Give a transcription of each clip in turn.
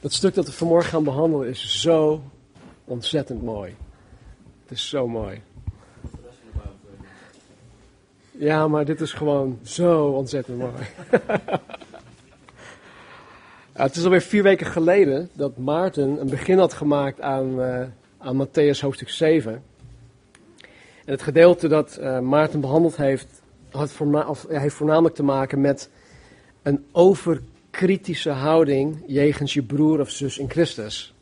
Dat stuk dat we vanmorgen gaan behandelen is zo ontzettend mooi. Het is zo mooi. Ja, maar dit is gewoon zo ontzettend mooi. het is alweer vier weken geleden dat Maarten een begin had gemaakt aan, uh, aan Matthäus hoofdstuk 7. En het gedeelte dat uh, Maarten behandeld heeft, had of, heeft voornamelijk te maken met een overkritische houding jegens je broer of zus in Christus.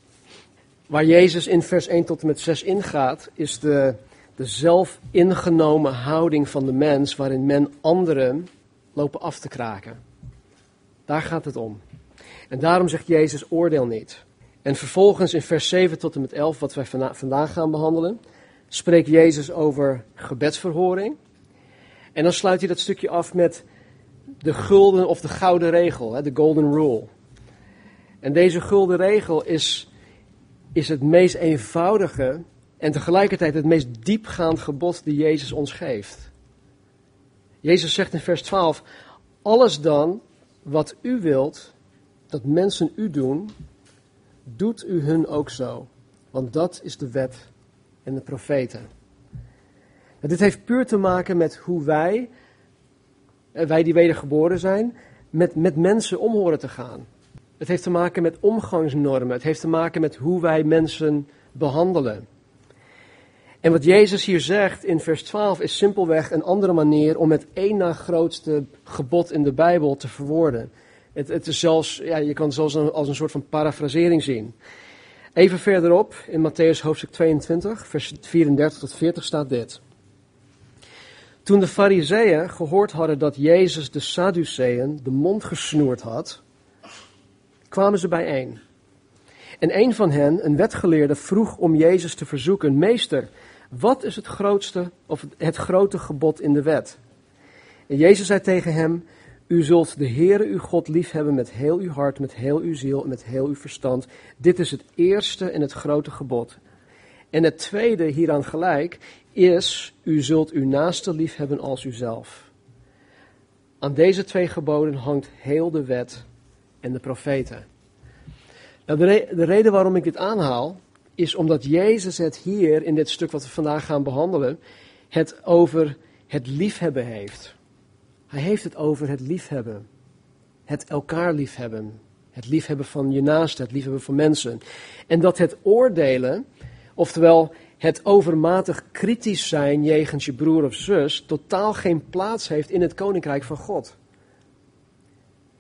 Waar Jezus in vers 1 tot en met 6 ingaat, is de, de zelfingenomen houding van de mens waarin men anderen lopen af te kraken. Daar gaat het om. En daarom zegt Jezus oordeel niet. En vervolgens in vers 7 tot en met 11, wat wij vandaag gaan behandelen, spreekt Jezus over gebedsverhoring. En dan sluit hij dat stukje af met de gulden of de gouden regel, de golden rule. En deze gulden regel is, is het meest eenvoudige en tegelijkertijd het meest diepgaand gebod die Jezus ons geeft. Jezus zegt in vers 12, alles dan wat u wilt dat mensen u doen, doet u hun ook zo. Want dat is de wet en de profeten. En dit heeft puur te maken met hoe wij, wij die wedergeboren zijn, met, met mensen om horen te gaan. Het heeft te maken met omgangsnormen. Het heeft te maken met hoe wij mensen behandelen. En wat Jezus hier zegt in vers 12 is simpelweg een andere manier om het één na grootste gebod in de Bijbel te verwoorden. Het, het is zelfs, ja, je kan het zelfs als een soort van parafrasering zien. Even verderop in Matthäus hoofdstuk 22, vers 34 tot 40 staat dit. Toen de fariseeën gehoord hadden dat Jezus de Sadduceeën de mond gesnoerd had, kwamen ze bijeen. En een van hen, een wetgeleerde, vroeg om Jezus te verzoeken: Meester, wat is het grootste of het grote gebod in de wet? En Jezus zei tegen hem: U zult de Heere uw God liefhebben met heel uw hart, met heel uw ziel en met heel uw verstand. Dit is het eerste en het grote gebod. En het tweede hieraan gelijk is: U zult uw naaste liefhebben als uzelf. Aan deze twee geboden hangt heel de wet en de profeten. Nou, de, de reden waarom ik dit aanhaal, is omdat Jezus het hier in dit stuk wat we vandaag gaan behandelen, het over het liefhebben heeft. Hij heeft het over het liefhebben. Het elkaar liefhebben. Het liefhebben van je naaste, het liefhebben van mensen. En dat het oordelen, oftewel het overmatig kritisch zijn jegens je broer of zus, totaal geen plaats heeft in het koninkrijk van God.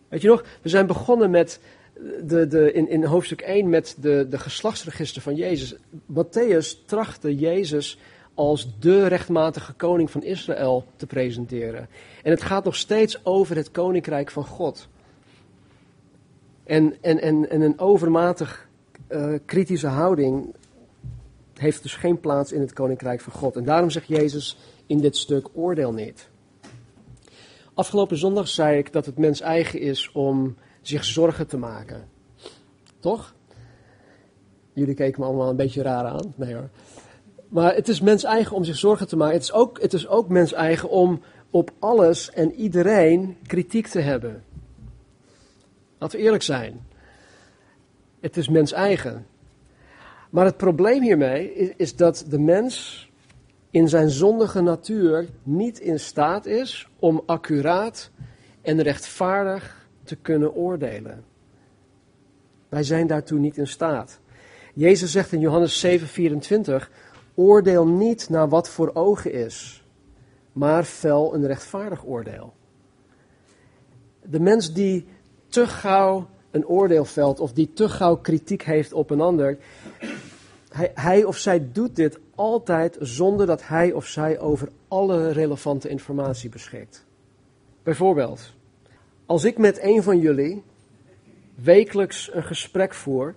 Weet je nog, we zijn begonnen met de, de, in, in hoofdstuk 1 met de, de geslachtsregister van Jezus. Matthäus trachtte Jezus als de rechtmatige koning van Israël te presenteren. En het gaat nog steeds over het koninkrijk van God. En, en, en, en een overmatig uh, kritische houding heeft dus geen plaats in het koninkrijk van God. En daarom zegt Jezus in dit stuk: oordeel niet. Afgelopen zondag zei ik dat het mens eigen is om zich zorgen te maken. Toch? Jullie keken me allemaal een beetje raar aan. Nee hoor. Maar het is mens eigen om zich zorgen te maken. Het is ook, het is ook mens eigen om op alles en iedereen kritiek te hebben. Laten we eerlijk zijn. Het is mens eigen. Maar het probleem hiermee is, is dat de mens in zijn zondige natuur niet in staat is om accuraat en rechtvaardig te kunnen oordelen. Wij zijn daartoe niet in staat. Jezus zegt in Johannes 7:24: Oordeel niet naar wat voor ogen is, maar vel een rechtvaardig oordeel. De mens die te gauw een oordeel velt of die te gauw kritiek heeft op een ander, hij, hij of zij doet dit altijd zonder dat hij of zij over alle relevante informatie beschikt. Bijvoorbeeld, als ik met een van jullie wekelijks een gesprek voer,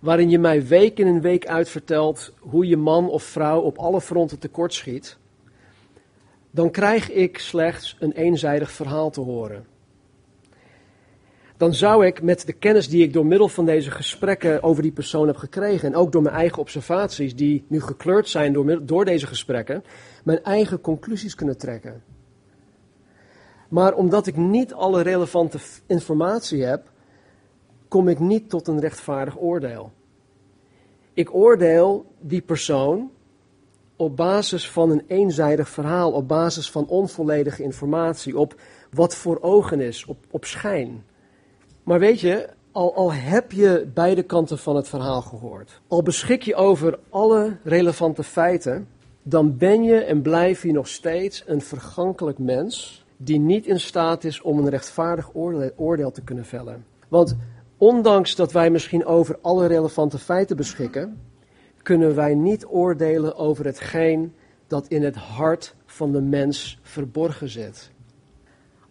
waarin je mij week in en week uit vertelt hoe je man of vrouw op alle fronten tekortschiet, dan krijg ik slechts een eenzijdig verhaal te horen. Dan zou ik met de kennis die ik door middel van deze gesprekken over die persoon heb gekregen, en ook door mijn eigen observaties, die nu gekleurd zijn door, door deze gesprekken, mijn eigen conclusies kunnen trekken. Maar omdat ik niet alle relevante informatie heb, kom ik niet tot een rechtvaardig oordeel. Ik oordeel die persoon op basis van een eenzijdig verhaal, op basis van onvolledige informatie, op wat voor ogen is, op, op schijn. Maar weet je, al, al heb je beide kanten van het verhaal gehoord, al beschik je over alle relevante feiten, dan ben je en blijf je nog steeds een vergankelijk mens die niet in staat is om een rechtvaardig oordeel, oordeel te kunnen vellen. Want ondanks dat wij misschien over alle relevante feiten beschikken, kunnen wij niet oordelen over hetgeen dat in het hart van de mens verborgen zit.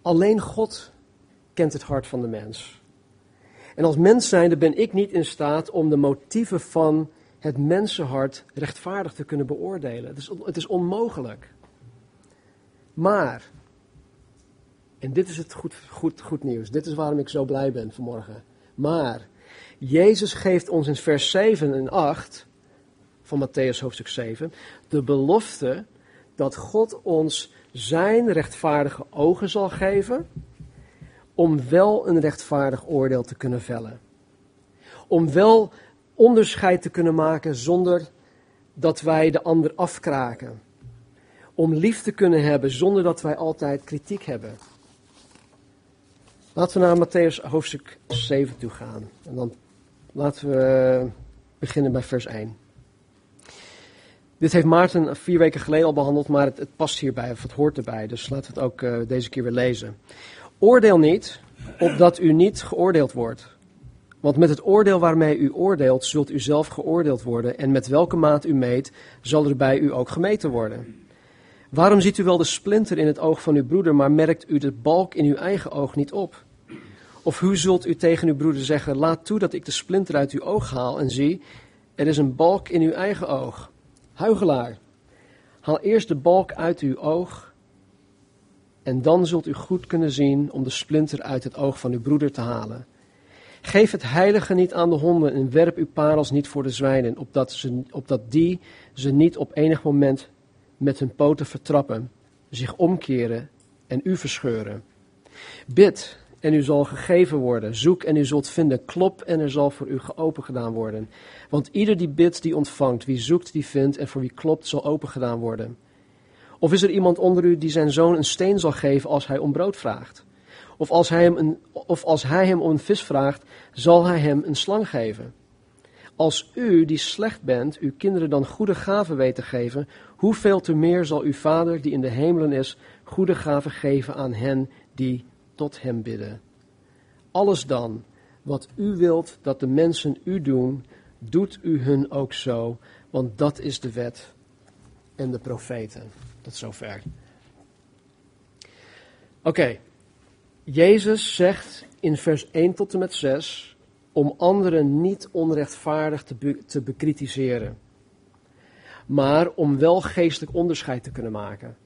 Alleen God kent het hart van de mens. En als mens zijnde ben ik niet in staat om de motieven van het mensenhart rechtvaardig te kunnen beoordelen. Het is, het is onmogelijk. Maar, en dit is het goed, goed, goed nieuws, dit is waarom ik zo blij ben vanmorgen. Maar, Jezus geeft ons in vers 7 en 8 van Matthäus hoofdstuk 7 de belofte dat God ons zijn rechtvaardige ogen zal geven om wel een rechtvaardig oordeel te kunnen vellen. Om wel onderscheid te kunnen maken zonder dat wij de ander afkraken. Om lief te kunnen hebben zonder dat wij altijd kritiek hebben. Laten we naar Matthäus hoofdstuk 7 toe gaan. En dan laten we beginnen bij vers 1. Dit heeft Maarten vier weken geleden al behandeld, maar het, past hierbij, of het hoort erbij. Dus laten we het ook uh, deze keer weer lezen. Oordeel niet, opdat u niet geoordeeld wordt. Want met het oordeel waarmee u oordeelt, zult u zelf geoordeeld worden. En met welke maat u meet, zal er bij u ook gemeten worden. Waarom ziet u wel de splinter in het oog van uw broeder, maar merkt u de balk in uw eigen oog niet op? Of hoe zult u tegen uw broeder zeggen: Laat toe dat ik de splinter uit uw oog haal en zie, er is een balk in uw eigen oog? Huigelaar, haal eerst de balk uit uw oog en dan zult u goed kunnen zien om de splinter uit het oog van uw broeder te halen. Geef het heilige niet aan de honden en werp uw parels niet voor de zwijnen, opdat, ze, opdat die ze niet op enig moment met hun poten vertrappen, zich omkeren en u verscheuren. Bid en u zal gegeven worden. Zoek en u zult vinden. Klop en er zal voor u geopen gedaan worden. Want ieder die bidt, die ontvangt. Wie zoekt, die vindt. En voor wie klopt, zal open gedaan worden. Of is er iemand onder u die zijn zoon een steen zal geven als hij om brood vraagt? Of als hij hem, een, of als hij hem om een vis vraagt, zal hij hem een slang geven? Als u, die slecht bent, uw kinderen dan goede gaven weet te geven, hoeveel te meer zal uw Vader, die in de hemelen is, goede gaven geven aan hen die tot hem bidden. Alles dan, wat u wilt dat de mensen u doen, doet u hun ook zo, want dat is de wet en de profeten. Tot zover. Oké, Jezus zegt in vers 1 tot en met 6 om anderen niet onrechtvaardig te, te bekritiseren, maar om wel geestelijk onderscheid te kunnen maken.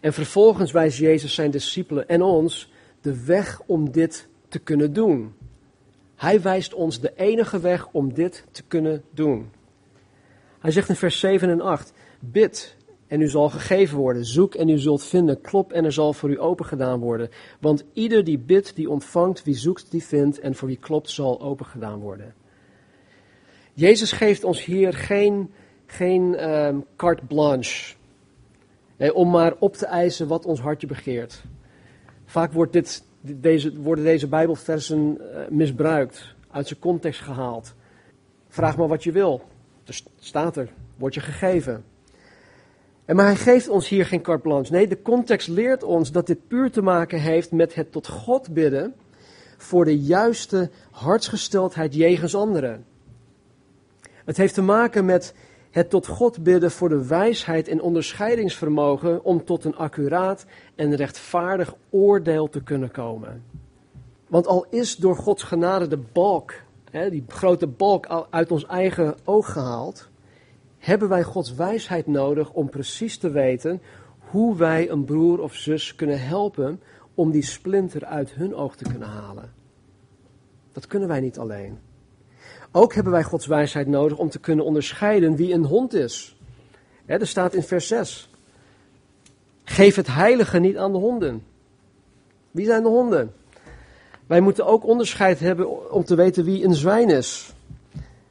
En vervolgens wijst Jezus zijn discipelen en ons de weg om dit te kunnen doen. Hij wijst ons de enige weg om dit te kunnen doen. Hij zegt in vers 7 en 8: Bid en u zal gegeven worden. Zoek en u zult vinden. Klop en er zal voor u open gedaan worden. Want ieder die bidt, die ontvangt. Wie zoekt, die vindt. En voor wie klopt, zal open gedaan worden. Jezus geeft ons hier geen, geen um, carte blanche om maar op te eisen wat ons hartje begeert. Vaak wordt dit, deze, worden deze Bijbelversen uh, misbruikt, uit zijn context gehaald. Vraag maar wat je wil. Er staat er, wordt je gegeven. En maar hij geeft ons hier geen carte blanche. Nee, de context leert ons dat dit puur te maken heeft met het tot God bidden voor de juiste hartsgesteldheid jegens anderen. Het heeft te maken met het tot God bidden voor de wijsheid en onderscheidingsvermogen om tot een accuraat en rechtvaardig oordeel te kunnen komen. Want al is door Gods genade de balk, hè, die grote balk uit ons eigen oog gehaald, hebben wij Gods wijsheid nodig om precies te weten hoe wij een broer of zus kunnen helpen om die splinter uit hun oog te kunnen halen. Dat kunnen wij niet alleen. Ook hebben wij Gods wijsheid nodig om te kunnen onderscheiden wie een hond is. er staat in vers 6. Geef het heilige niet aan de honden. Wie zijn de honden? Wij moeten ook onderscheid hebben om te weten wie een zwijn is.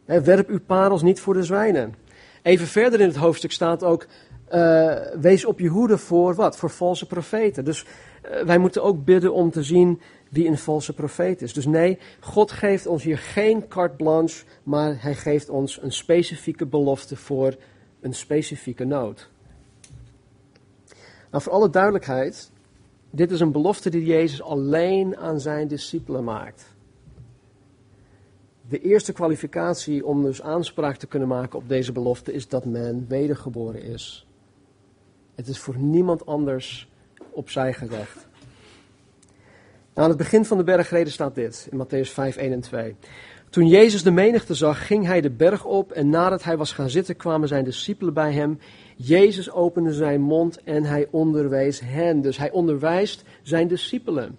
werp uw parels niet voor de zwijnen. Even verder in het hoofdstuk staat ook, uh, wees op je hoede voor wat? Voor valse profeten. Dus uh, wij moeten ook bidden om te zien wie een valse profeet is. Dus nee, God geeft ons hier geen carte blanche, maar hij geeft ons een specifieke belofte voor een specifieke nood. Nou, voor alle duidelijkheid, dit is een belofte die Jezus alleen aan zijn discipelen maakt. De eerste kwalificatie om dus aanspraak te kunnen maken op deze belofte is dat men wedergeboren is. Het is voor niemand anders opzij gelegd. Nou, aan het begin van de bergreden staat dit, in Matthäus 5, 1 en 2. Toen Jezus de menigte zag, ging hij de berg op en nadat hij was gaan zitten, kwamen zijn discipelen bij hem. Jezus opende zijn mond en hij onderwees hen. Dus hij onderwijst zijn discipelen.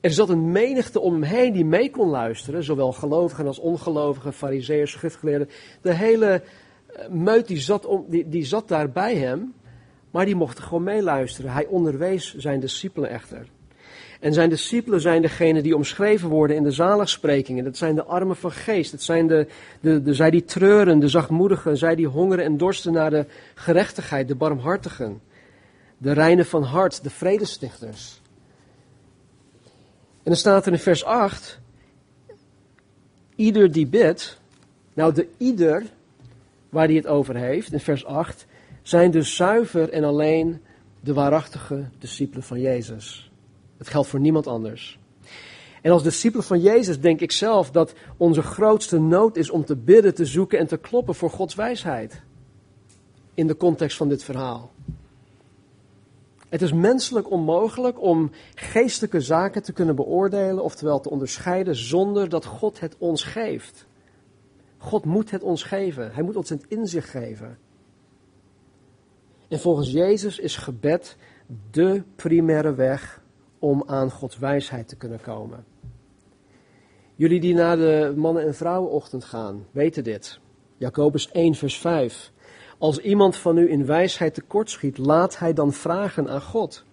Er zat een menigte om hem heen die mee kon luisteren, zowel gelovigen als ongelovigen, fariseeërs, schriftgeleerden. De hele eh, meut die zat, om, die, zat daar bij hem, maar die mochten gewoon meeluisteren. Hij onderwees zijn discipelen echter. En zijn discipelen zijn degene die omschreven worden in de zaligsprekingen. Dat zijn de armen van geest. Dat zijn de, de, de, zij die treuren, de zachtmoedigen. Zij die hongeren en dorsten naar de gerechtigheid, de barmhartigen. De reinen van hart, de vredestichters. En dan staat er in vers 8. Ieder die bidt. Nou, de ieder waar hij het over heeft, in vers 8, zijn dus zuiver en alleen de waarachtige discipelen van Jezus. Het geldt voor niemand anders. En als discipelen van Jezus denk ik zelf dat onze grootste nood is om te bidden, te zoeken en te kloppen voor Gods wijsheid. In de context van dit verhaal. Het is menselijk onmogelijk om geestelijke zaken te kunnen beoordelen, oftewel te onderscheiden, zonder dat God het ons geeft. God moet het ons geven. Hij moet ons het inzicht geven. En volgens Jezus is gebed de primaire weg om aan Gods wijsheid te kunnen komen. Jullie die naar de mannen- en vrouwenochtend gaan, weten dit. Jacobus 1, vers 5. Als iemand van u in wijsheid tekortschiet, laat hij dan vragen aan God.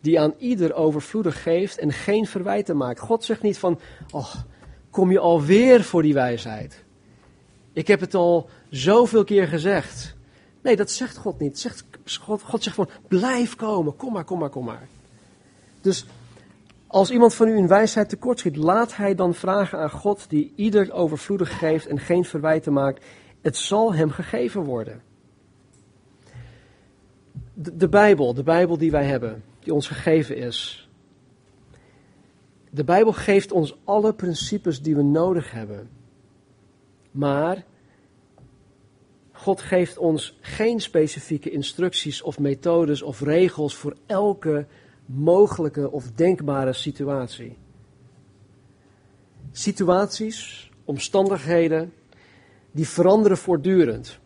Die aan ieder overvloedig geeft en geen verwijten maakt. God zegt niet van, oh, kom je alweer voor die wijsheid? Ik heb het al zoveel keer gezegd. Nee, dat zegt God niet. Zegt, God, God zegt van, blijf komen, kom maar, kom maar, kom maar. Dus als iemand van u in wijsheid tekortschiet, laat hij dan vragen aan God, die ieder overvloedig geeft en geen verwijten maakt. Het zal hem gegeven worden. De, de Bijbel, de Bijbel die wij hebben, die ons gegeven is. De Bijbel geeft ons alle principes die we nodig hebben. Maar God geeft ons geen specifieke instructies of methodes of regels voor elke mogelijke of denkbare situatie. Situaties, omstandigheden, die veranderen voortdurend.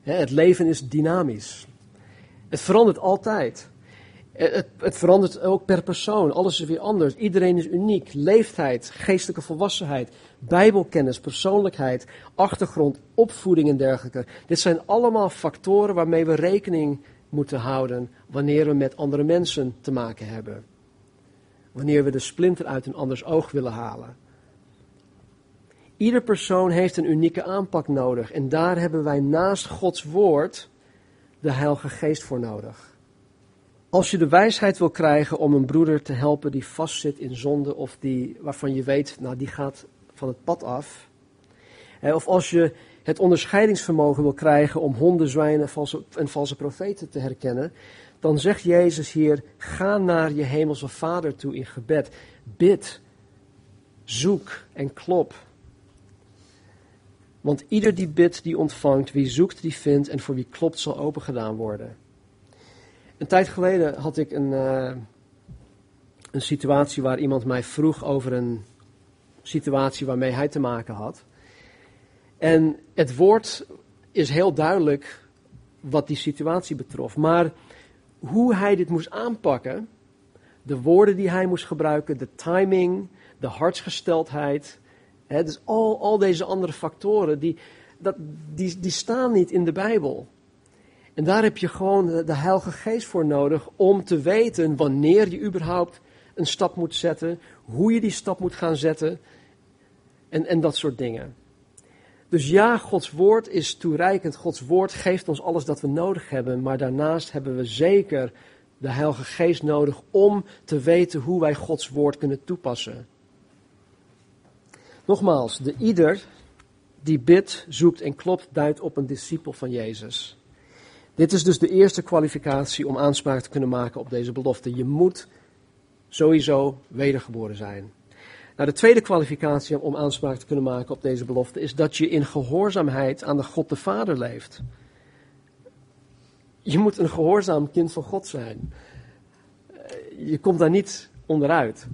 Het leven is dynamisch. Het verandert altijd. Het, het, verandert ook per persoon. Alles is weer anders. Iedereen is uniek. Leeftijd, geestelijke volwassenheid, bijbelkennis, persoonlijkheid, achtergrond, opvoeding en dergelijke. Dit zijn allemaal factoren waarmee we rekening moeten houden wanneer we met andere mensen te maken hebben. Wanneer we de splinter uit een anders oog willen halen. Ieder persoon heeft een unieke aanpak nodig en daar hebben wij naast Gods woord de Heilige Geest voor nodig. Als je de wijsheid wil krijgen om een broeder te helpen die vastzit in zonde of die, waarvan je weet, nou die gaat van het pad af. Of als je het onderscheidingsvermogen wil krijgen om honden, zwijnen en valse profeten te herkennen, dan zegt Jezus hier, ga naar je hemelse Vader toe in gebed. Bid, zoek en klop. Want ieder die bidt, die ontvangt, wie zoekt, die vindt en voor wie klopt, zal opengedaan worden. Een tijd geleden had ik een, uh, een situatie waar iemand mij vroeg over een situatie waarmee hij te maken had. En het woord is heel duidelijk wat die situatie betrof. Maar hoe hij dit moest aanpakken, de woorden die hij moest gebruiken, de timing, de hartsgesteldheid, hè, dus al, al deze andere factoren, die, dat, die, die staan niet in de Bijbel. En daar heb je gewoon de, Heilige Geest voor nodig om te weten wanneer je überhaupt een stap moet zetten, hoe je die stap moet gaan zetten en, en dat soort dingen. Dus ja, Gods woord is toereikend. Gods woord geeft ons alles dat we nodig hebben. Maar daarnaast hebben we zeker de Heilige Geest nodig om te weten hoe wij Gods woord kunnen toepassen. Nogmaals, de ieder die bidt, zoekt en klopt, duidt op een discipel van Jezus. Dit is dus de eerste kwalificatie om aanspraak te kunnen maken op deze belofte. Je moet sowieso wedergeboren zijn. Nou, de tweede kwalificatie om aanspraak te kunnen maken op deze belofte is dat je in gehoorzaamheid aan de God de Vader leeft. Je moet een gehoorzaam kind van God zijn. Eh, je komt daar niet onderuit.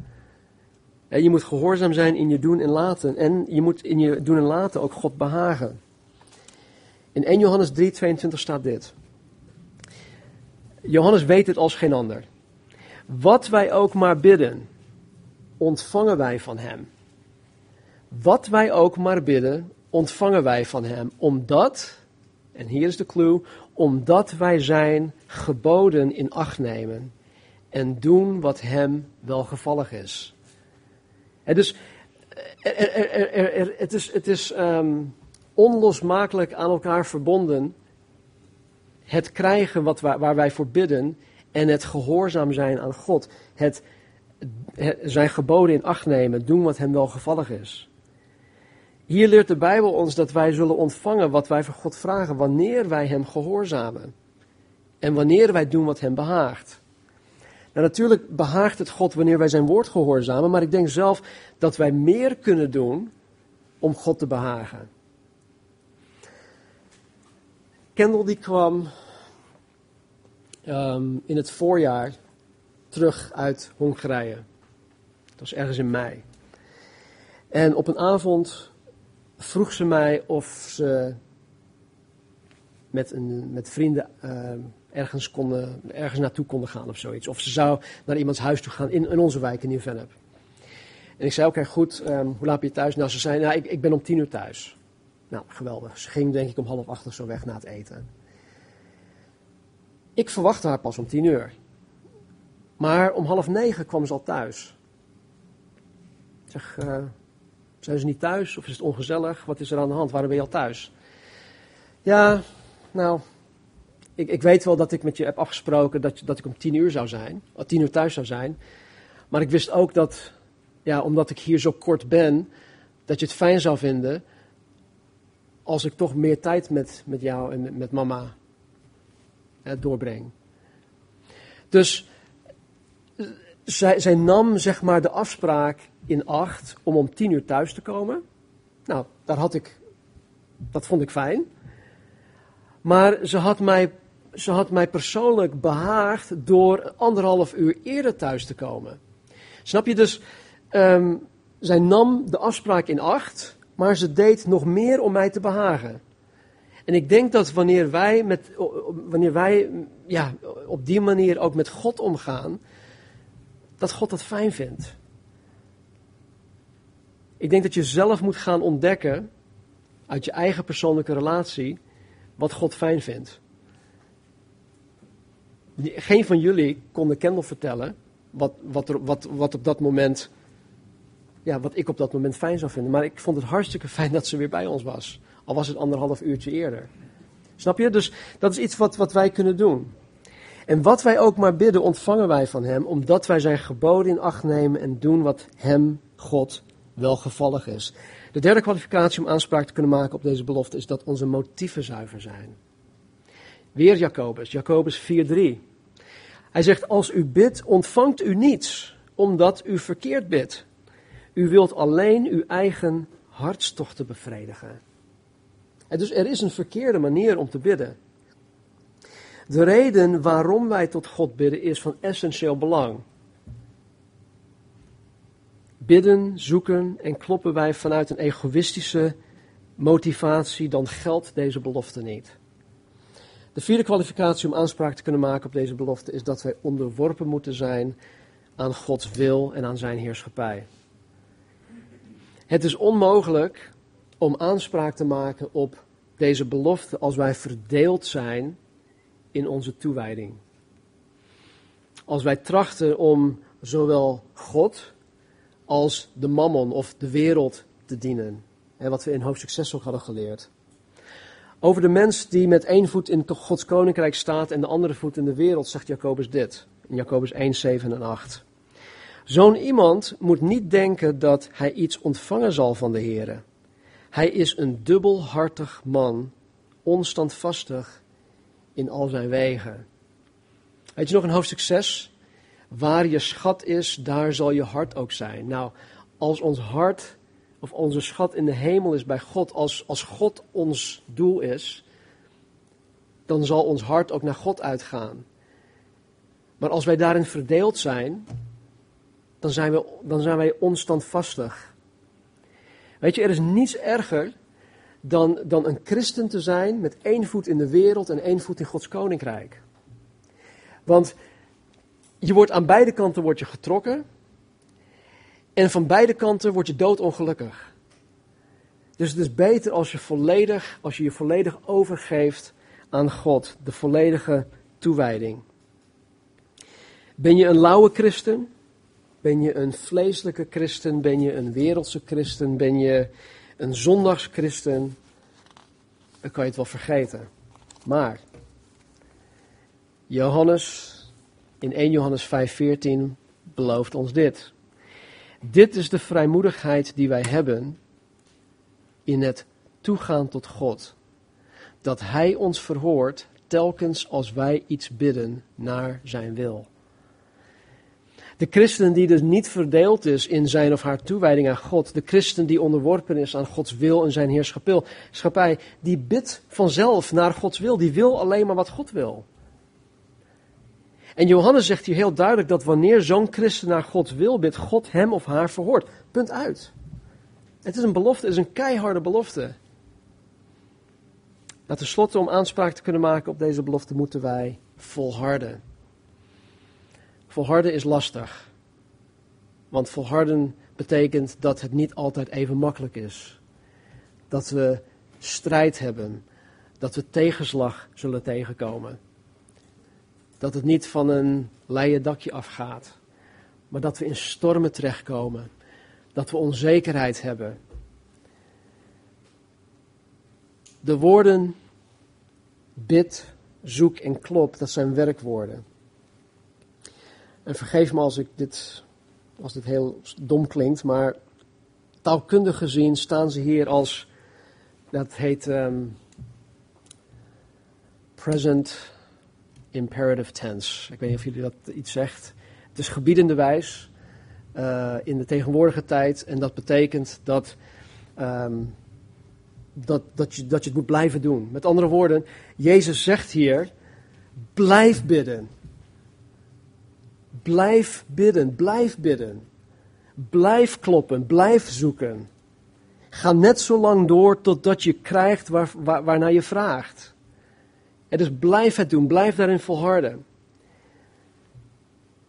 Je moet gehoorzaam zijn in je doen en laten. En je moet in je doen en laten ook God behagen. In 1 Johannes 3, 22 staat dit. Johannes weet het als geen ander. Wat wij ook maar bidden, ontvangen wij van Hem. Wat wij ook maar bidden, ontvangen wij van Hem. Omdat, en hier is de clue, omdat wij zijn geboden in acht nemen en doen wat Hem welgevallig is. Dus het is, het is um, onlosmakelijk aan elkaar verbonden. Het krijgen wat waar, wij voor bidden en het gehoorzaam zijn aan God. Het, zijn geboden in acht nemen, doen wat hem wel gevallig is. Hier leert de Bijbel ons dat wij zullen ontvangen wat wij van God vragen wanneer wij hem gehoorzamen. En wanneer wij doen wat hem behaagt. Nou, natuurlijk behaagt het God wanneer wij zijn woord gehoorzamen, maar ik denk zelf dat wij meer kunnen doen om God te behagen. Kendall die kwam um, in het voorjaar terug uit Hongarije. Dat was ergens in mei. En op een avond vroeg ze mij of ze met, een, met vrienden uh, ergens, konden, ergens naartoe konden gaan of zoiets. Of ze zou naar iemands huis toe gaan in, in onze wijk in Nieuw-Vennep. En ik zei, oké, goed, um, hoe laat ben je thuis? Nou, ze zei, nou, ik, ik ben om tien uur thuis. Nou, geweldig. Ze ging denk ik om half acht of zo weg na het eten. Ik verwachtte haar pas om tien uur. Maar om half negen kwam ze al thuis. Ik zeg, uh, zijn ze niet thuis of is het ongezellig? Wat is er aan de hand? Waarom ben je al thuis? Ja, nou, ik, ik weet wel dat ik met je heb afgesproken dat, dat ik om tien uur zou zijn. Om tien uur thuis zou zijn. Maar ik wist ook dat, ja, omdat ik hier zo kort ben, dat je het fijn zou vinden als ik toch meer tijd met, met jou en met, met mama doorbreng. Dus zij, nam zeg maar de afspraak in acht om om tien uur thuis te komen. Nou, daar had ik, dat vond ik fijn. Maar ze had mij, ze had mij persoonlijk behaagd door anderhalf uur eerder thuis te komen. Snap je dus? Um, zij nam de afspraak in acht, maar ze deed nog meer om mij te behagen. En ik denk dat wanneer wij, met, wanneer wij ja, op die manier ook met God omgaan, dat God dat fijn vindt. Ik denk dat je zelf moet gaan ontdekken, uit je eigen persoonlijke relatie, wat God fijn vindt. Geen van jullie kon de Kendall vertellen wat, wat, er, wat, wat op dat moment, ja, wat ik op dat moment fijn zou vinden. Maar ik vond het hartstikke fijn dat ze weer bij ons was. Al was het anderhalf uurtje eerder. Snap je? Dus dat is iets wat, wat wij kunnen doen. En wat wij ook maar bidden, ontvangen wij van Hem, omdat wij zijn geboden in acht nemen en doen wat Hem, God, welgevallig is. De derde kwalificatie om aanspraak te kunnen maken op deze belofte is dat onze motieven zuiver zijn. Weer Jacobus, Jacobus 4:3. Hij zegt: Als u bidt, ontvangt u niets, omdat u verkeerd bidt. U wilt alleen uw eigen hartstochten bevredigen. En dus er is een verkeerde manier om te bidden. De reden waarom wij tot God bidden is van essentieel belang. Bidden, zoeken en kloppen wij vanuit een egoïstische motivatie, dan geldt deze belofte niet. De vierde kwalificatie om aanspraak te kunnen maken op deze belofte is dat wij onderworpen moeten zijn aan Gods wil en aan zijn heerschappij. Het is onmogelijk om aanspraak te maken op deze belofte als wij verdeeld zijn in onze toewijding. Als wij trachten om zowel God als de mammon of de wereld te dienen. Hè, wat we in hoofdstuk 6 ook hadden geleerd. Over de mens die met één voet in Gods koninkrijk staat en de andere voet in de wereld, zegt Jacobus dit. In Jacobus 1, 7 en 8. Zo'n iemand moet niet denken dat hij iets ontvangen zal van de Heer. Hij is een dubbelhartig man, onstandvastig in al zijn wegen. Weet je nog een hoofdstuk 6? Waar je schat is, daar zal je hart ook zijn. Nou, als ons hart of onze schat in de hemel is bij God, als, als God ons doel is, dan zal ons hart ook naar God uitgaan. Maar als wij daarin verdeeld zijn, dan zijn, we, dan zijn wij onstandvastig. Weet je, er is niets erger dan, dan een christen te zijn met één voet in de wereld en één voet in Gods koninkrijk. Want je wordt aan beide kanten wordt je getrokken en van beide kanten word je doodongelukkig. Dus het is beter als je, volledig, als je je volledig overgeeft aan God, de volledige toewijding. Ben je een lauwe christen? Ben je een vleeselijke christen? Ben je een wereldse christen? Ben je een zondagschristen? Dan kan je het wel vergeten. Maar Johannes in 1 Johannes 5:14 belooft ons dit. Dit is de vrijmoedigheid die wij hebben in het toegaan tot God. Dat Hij ons verhoort telkens als wij iets bidden naar Zijn wil. De christen die dus niet verdeeld is in zijn of haar toewijding aan God, de christen die onderworpen is aan Gods wil en zijn heerschappij, die bidt vanzelf naar Gods wil, die wil alleen maar wat God wil. En Johannes zegt hier heel duidelijk dat wanneer zo'n christen naar Gods wil bidt, God hem of haar verhoort. Punt uit. Het is een belofte, het is een keiharde belofte. Nou, tenslotte, om aanspraak te kunnen maken op deze belofte, moeten wij volharden. Volharden is lastig. Want volharden betekent dat het niet altijd even makkelijk is. Dat we strijd hebben. Dat we tegenslag zullen tegenkomen. Dat het niet van een leien dakje afgaat. Maar dat we in stormen terechtkomen. Dat we onzekerheid hebben. De woorden bid, zoek en klop, dat zijn werkwoorden. En vergeef me als, ik dit, als dit heel dom klinkt, maar taalkundig gezien staan ze hier als, dat heet um, present imperative tense. Ik weet niet of jullie dat iets zegt. Het is gebiedende wijs uh, in de tegenwoordige tijd en dat betekent dat, um, dat, dat, je, dat je het moet blijven doen. Met andere woorden, Jezus zegt hier, blijf bidden. Blijf bidden, blijf bidden. Blijf kloppen, blijf zoeken. Ga net zo lang door totdat je krijgt waar, waar, waarnaar je vraagt. En dus blijf het doen, blijf daarin volharden.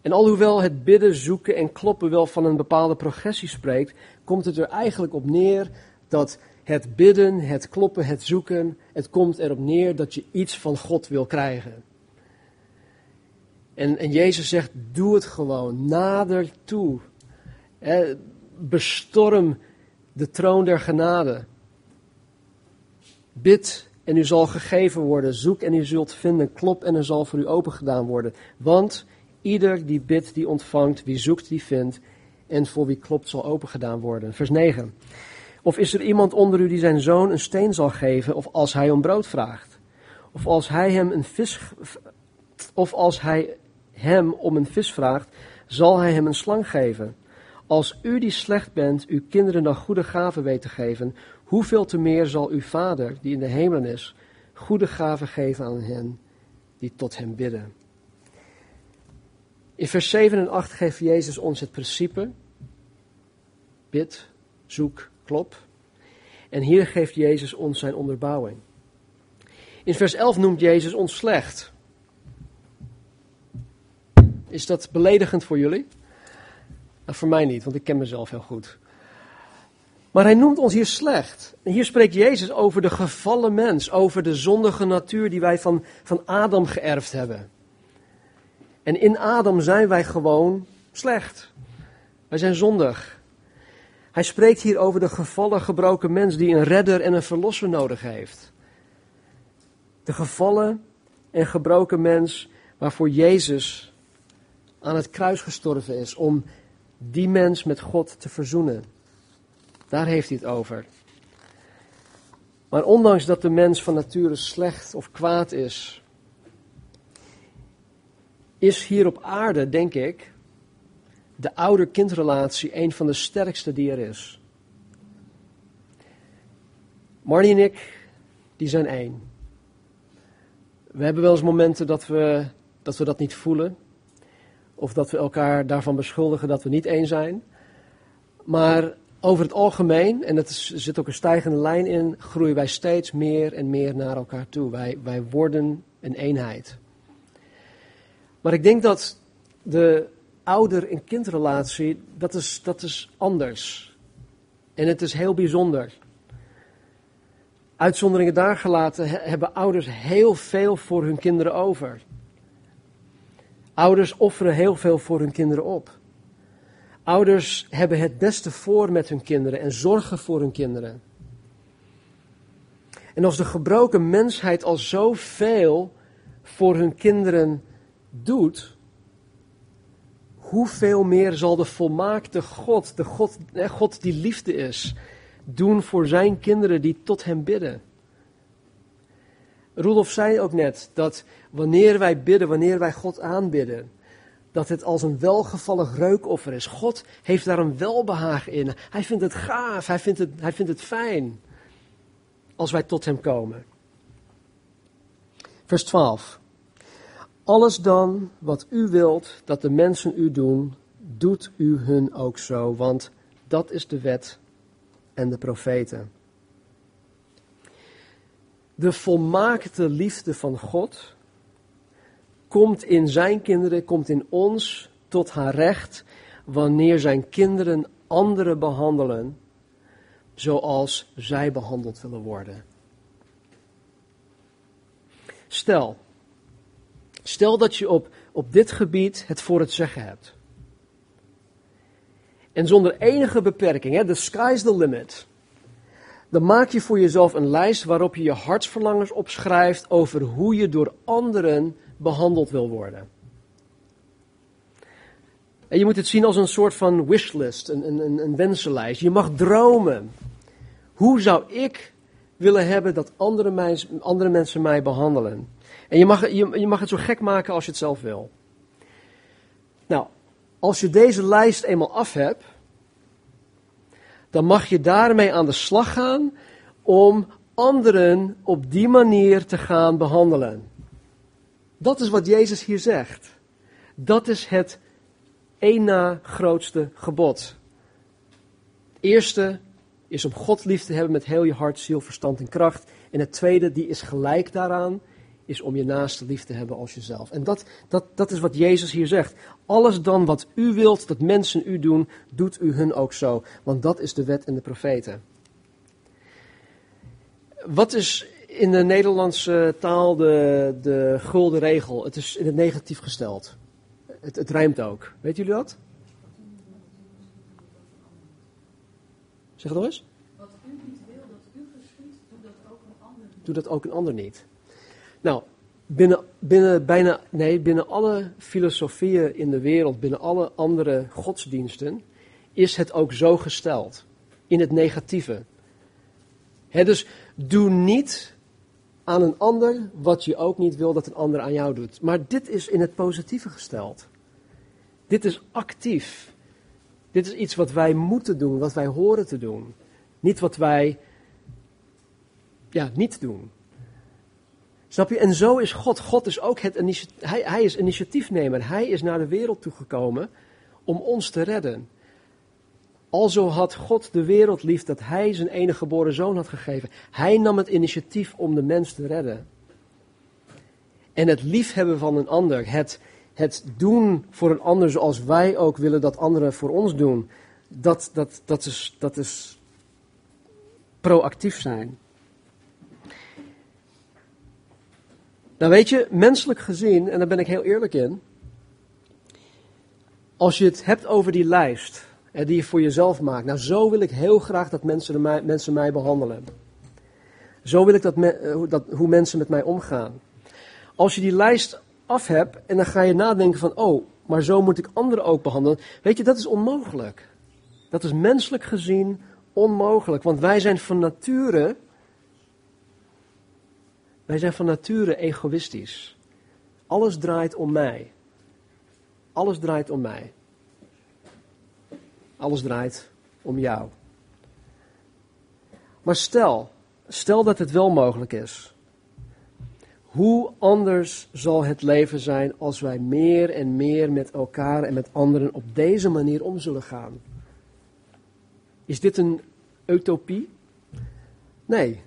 En alhoewel het bidden, zoeken en kloppen wel van een bepaalde progressie spreekt, komt het er eigenlijk op neer dat het bidden, het kloppen, het zoeken, het komt erop neer dat je iets van God wil krijgen. En, en Jezus zegt, doe het gewoon, nader toe. bestorm de troon der genade. Bid en u zal gegeven worden. Zoek en u zult vinden. Klop en er zal voor u opengedaan worden. Want ieder die bidt, die ontvangt. Wie zoekt, die vindt. En voor wie klopt, zal opengedaan worden. Vers 9. Of is er iemand onder u die zijn zoon een steen zal geven, of als hij om brood vraagt? Of als hij hem een vis, of als hij hem om een vis vraagt, zal hij hem een slang geven. Als u die slecht bent, uw kinderen dan goede gaven weet te geven, hoeveel te meer zal uw Vader, die in de hemelen is, goede gaven geven aan hen die tot hem bidden. In vers 7 en 8 geeft Jezus ons het principe, bid, zoek, klop. En hier geeft Jezus ons zijn onderbouwing. In vers 11 noemt Jezus ons slecht. Is dat beledigend voor jullie? Nou, voor mij niet, want ik ken mezelf heel goed. Maar hij noemt ons hier slecht. Hier spreekt Jezus over de gevallen mens, over de zondige natuur die wij van, van Adam geërfd hebben. En in Adam zijn wij gewoon slecht. Wij zijn zondig. Hij spreekt hier over de gevallen, gebroken mens die een redder en een verlosser nodig heeft. De gevallen en gebroken mens waarvoor Jezus aan het kruis gestorven is om die mens met God te verzoenen. Daar heeft hij het over. Maar ondanks dat de mens van nature slecht of kwaad is, is hier op aarde, denk ik, de ouder-kindrelatie een van de sterkste die er is. Marnie en ik, die zijn één. We hebben wel eens momenten dat we dat, we dat niet voelen. Of dat we elkaar daarvan beschuldigen dat we niet één zijn. Maar over het algemeen, en er zit ook een stijgende lijn in, groeien wij steeds meer en meer naar elkaar toe. Wij, wij worden een eenheid. Maar ik denk dat de ouder- en kindrelatie, dat is, dat is anders. En het is heel bijzonder. Uitzonderingen daar gelaten hebben ouders heel veel voor hun kinderen over. Ouders offeren heel veel voor hun kinderen op. Ouders hebben het beste voor met hun kinderen en zorgen voor hun kinderen. En als de gebroken mensheid al zoveel voor hun kinderen doet, hoeveel meer zal de volmaakte God, de God, God die liefde is, doen voor zijn kinderen die tot hem bidden? Rudolf zei ook net dat wanneer wij bidden, wanneer wij God aanbidden, dat het als een welgevallig reukoffer is. God heeft daar een welbehagen in. Hij vindt het gaaf, hij vindt het, hij vindt het fijn als wij tot hem komen. Vers 12. Alles dan wat u wilt dat de mensen u doen, doet u hun ook zo, want dat is de wet en de profeten. De volmaakte liefde van God komt in zijn kinderen, komt in ons tot haar recht wanneer zijn kinderen anderen behandelen zoals zij behandeld willen worden. Stel, stel dat je op, op dit gebied het voor het zeggen hebt. En zonder enige beperking, hè, the sky's the limit. Dan maak je voor jezelf een lijst waarop je je hartsverlangens opschrijft over hoe je door anderen behandeld wil worden. En je moet het zien als een soort van wishlist, een, een, een wensenlijst. Je mag dromen. Hoe zou ik willen hebben dat andere, andere mensen mij behandelen? En je mag, je mag het zo gek maken als je het zelf wil. Nou, als je deze lijst eenmaal af hebt, dan mag je daarmee aan de slag gaan om anderen op die manier te gaan behandelen. Dat is wat Jezus hier zegt. Dat is het één na grootste gebod. Het eerste is om God lief te hebben met heel je hart, ziel, verstand en kracht. En het tweede, die is gelijk daaraan, is om je naaste lief te hebben als jezelf. En dat, dat, dat is wat Jezus hier zegt. Alles dan wat u wilt dat mensen u doen, doet u hun ook zo. Want dat is de wet en de profeten. Wat is in de Nederlandse taal de, de gulden regel. Het is in het negatief gesteld. Het, het rijmt ook. Weet jullie dat? Zeg het nog eens. Wat u niet wil dat u geschiet, doe dat ook een ander niet. Nou, binnen, binnen, bijna, nee, binnen alle filosofieën in de wereld, binnen alle andere godsdiensten, is het ook zo gesteld. In het negatieve. Dus doe niet aan een ander wat je ook niet wil dat een ander aan jou doet. Maar dit is in het positieve gesteld. Dit is actief. Dit is iets wat wij moeten doen, wat wij horen te doen. Niet wat wij ja, niet doen. Snap je? En zo is God. God is ook het hij, hij is initiatiefnemer. Hij is naar de wereld toegekomen om ons te redden. Alzo had God de wereld lief dat hij zijn enige geboren zoon had gegeven. Hij nam het initiatief om de mens te redden. En het liefhebben van een ander, het, het doen voor een ander zoals wij ook willen dat anderen voor ons doen, dat, dat, dat, is, dat is proactief zijn. Nou weet je, menselijk gezien, en daar ben ik heel eerlijk in, als je het hebt over die lijst hè, die je voor jezelf maakt, nou zo wil ik heel graag dat mensen mij, mensen mij behandelen. Zo wil ik dat, me, dat hoe mensen met mij omgaan. Als je die lijst af hebt en dan ga je nadenken van, oh, maar zo moet ik anderen ook behandelen. Weet je, dat is onmogelijk. Dat is menselijk gezien onmogelijk, want wij zijn van nature, wij zijn van nature egoïstisch. Alles draait om mij. Alles draait om mij. Alles draait om jou. Maar stel, stel dat het wel mogelijk is. Hoe anders zal het leven zijn als wij meer en meer met elkaar en met anderen op deze manier om zullen gaan? Is dit een utopie? Nee.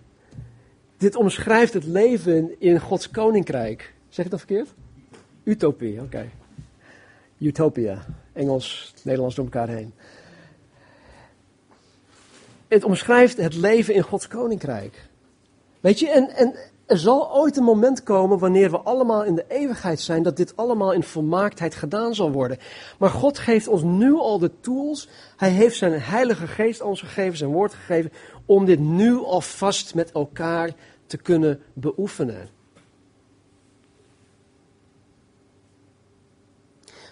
Dit omschrijft het leven in Gods koninkrijk. Zeg ik dat verkeerd? Utopie, oké. Utopia. Engels, Nederlands door elkaar heen. Het omschrijft het leven in Gods koninkrijk. Weet je, en, en er zal ooit een moment komen wanneer we allemaal in de eeuwigheid zijn, dat dit allemaal in volmaaktheid gedaan zal worden. Maar God geeft ons nu al de tools. Hij heeft zijn Heilige Geest ons gegeven, zijn woord gegeven, om dit nu alvast met elkaar te kunnen beoefenen.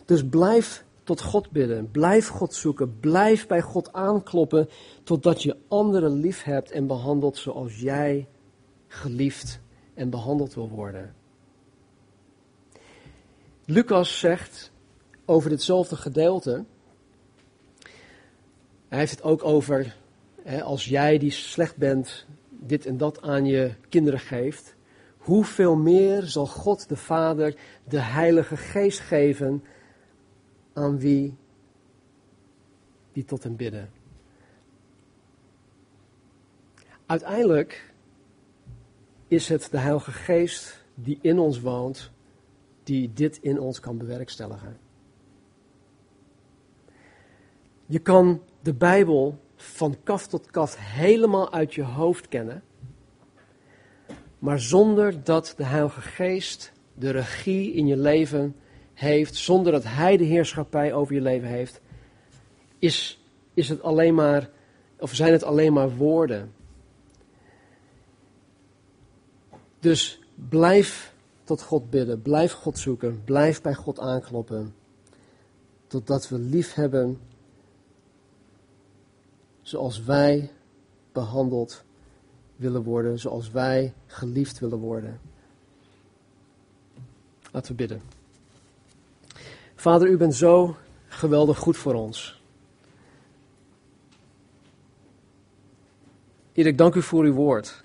Dus blijf tot God bidden, blijf God zoeken, blijf bij God aankloppen, totdat je anderen lief hebt en behandelt zoals jij geliefd en behandeld wil worden. Lucas zegt over ditzelfde gedeelte, hij heeft het ook over hè, als jij die slecht bent, dit en dat aan je kinderen geeft, hoeveel meer zal God de Vader de Heilige Geest geven aan wie die tot hem bidden. Uiteindelijk is het de Heilige Geest die in ons woont, die dit in ons kan bewerkstelligen. Je kan de Bijbel van kaf tot kaf helemaal uit je hoofd kennen, maar zonder dat de Heilige Geest de regie in je leven heeft, zonder dat Hij de heerschappij over je leven heeft, is, is het alleen maar, of zijn het alleen maar woorden. Dus blijf tot God bidden, blijf God zoeken, blijf bij God aankloppen, totdat we lief hebben zoals wij behandeld willen worden, zoals wij geliefd willen worden. Laten we bidden. Vader, u bent zo geweldig goed voor ons. Heer, ik dank u voor uw woord.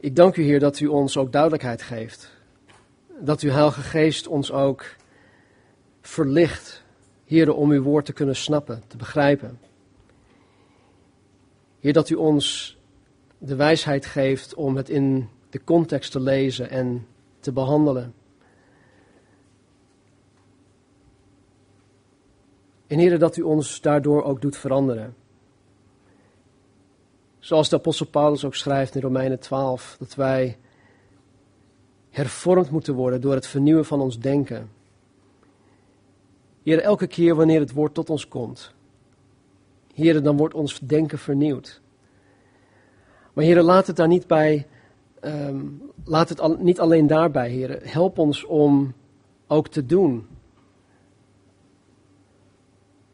Ik dank u, Heer, dat u ons ook duidelijkheid geeft. Dat uw Heilige Geest ons ook verlicht, Heer, om uw woord te kunnen snappen, te begrijpen. Heer, dat u ons de wijsheid geeft om het in de context te lezen en te behandelen. En Heer, dat u ons daardoor ook doet veranderen. Zoals de apostel Paulus ook schrijft in Romeinen 12, dat wij hervormd moeten worden door het vernieuwen van ons denken. Heer, elke keer wanneer het woord tot ons komt, Heer, dan wordt ons denken vernieuwd. Maar Heer, laat het daar niet bij, um, laat het niet alleen daarbij, Heer. Help ons om ook te doen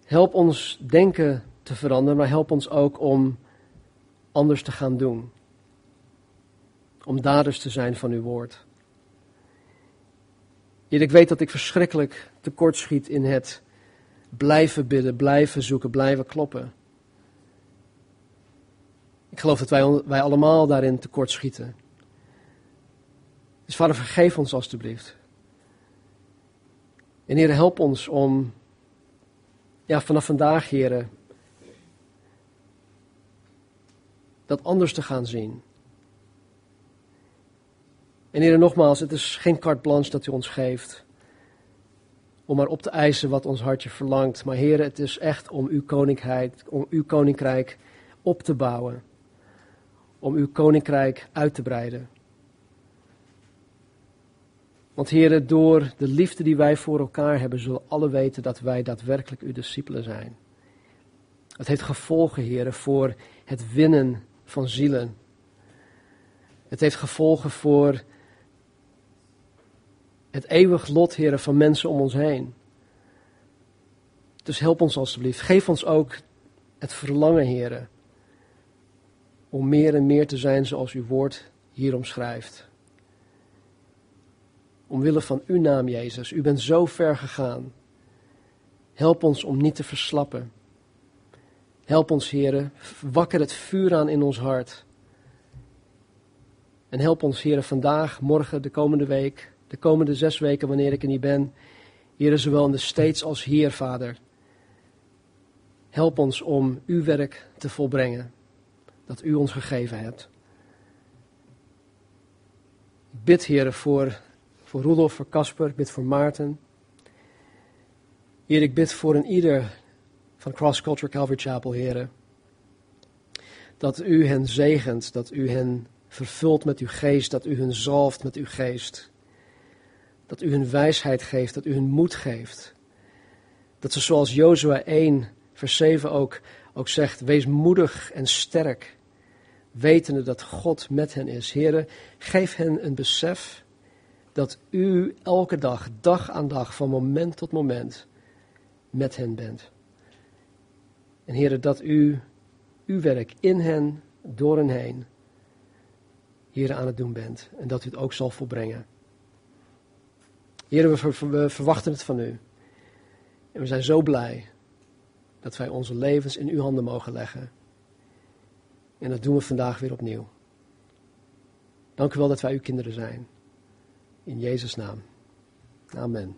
Help ons denken te veranderen, maar help ons ook om anders te gaan doen. Om daders te zijn van uw woord. Heer, ik weet dat ik verschrikkelijk tekortschiet in het blijven bidden, blijven zoeken, blijven kloppen. Ik geloof dat wij, wij allemaal daarin tekortschieten. Dus vader, vergeef ons alstublieft. En Heer, help ons om ja, vanaf vandaag, heren, dat anders te gaan zien. En heren, nogmaals, het is geen carte blanche dat u ons geeft om maar op te eisen wat ons hartje verlangt. Maar heren, het is echt om uw koninkrijk, om uw koninkrijk, op te bouwen, om uw koninkrijk uit te breiden. Want heren, door de liefde die wij voor elkaar hebben, zullen alle weten dat wij daadwerkelijk uw discipelen zijn. Het heeft gevolgen, heren, voor het winnen van zielen. Het heeft gevolgen voor het eeuwig lot, heren, van mensen om ons heen. Dus help ons alstublieft. Geef ons ook het verlangen, heren, om meer en meer te zijn zoals uw woord hier omschrijft. Omwille van uw naam, Jezus. U bent zo ver gegaan. Help ons om niet te verslappen. Help ons, heren. Wakker het vuur aan in ons hart. En help ons, heren, vandaag, morgen, de komende week, de komende zes weken, wanneer ik er niet ben. Heren, zowel in de steeds als hier, Vader. Help ons om uw werk te volbrengen, dat u ons gegeven hebt. Ik bid, heren, voor voor Rudolf, voor Casper, ik bid voor Maarten. Heer, ik bid voor een ieder van Cross Culture Calvary Chapel, heren. Dat u hen zegent, dat u hen vervult met uw geest, dat u hen zalft met uw geest. Dat u hun wijsheid geeft, dat u hun moed geeft. Dat ze zoals Jozua 1, vers 7 ook, ook zegt, wees moedig en sterk, wetende dat God met hen is. Heren, geef hen een besef dat u elke dag, dag aan dag, van moment tot moment met hen bent. En heren, dat u uw werk in hen, door hen heen, hier aan het doen bent. En dat u het ook zal volbrengen. Heren, we, we verwachten het van u. En we zijn zo blij dat wij onze levens in uw handen mogen leggen. En dat doen we vandaag weer opnieuw. Dank u wel dat wij uw kinderen zijn. In Jezus' naam. Amen.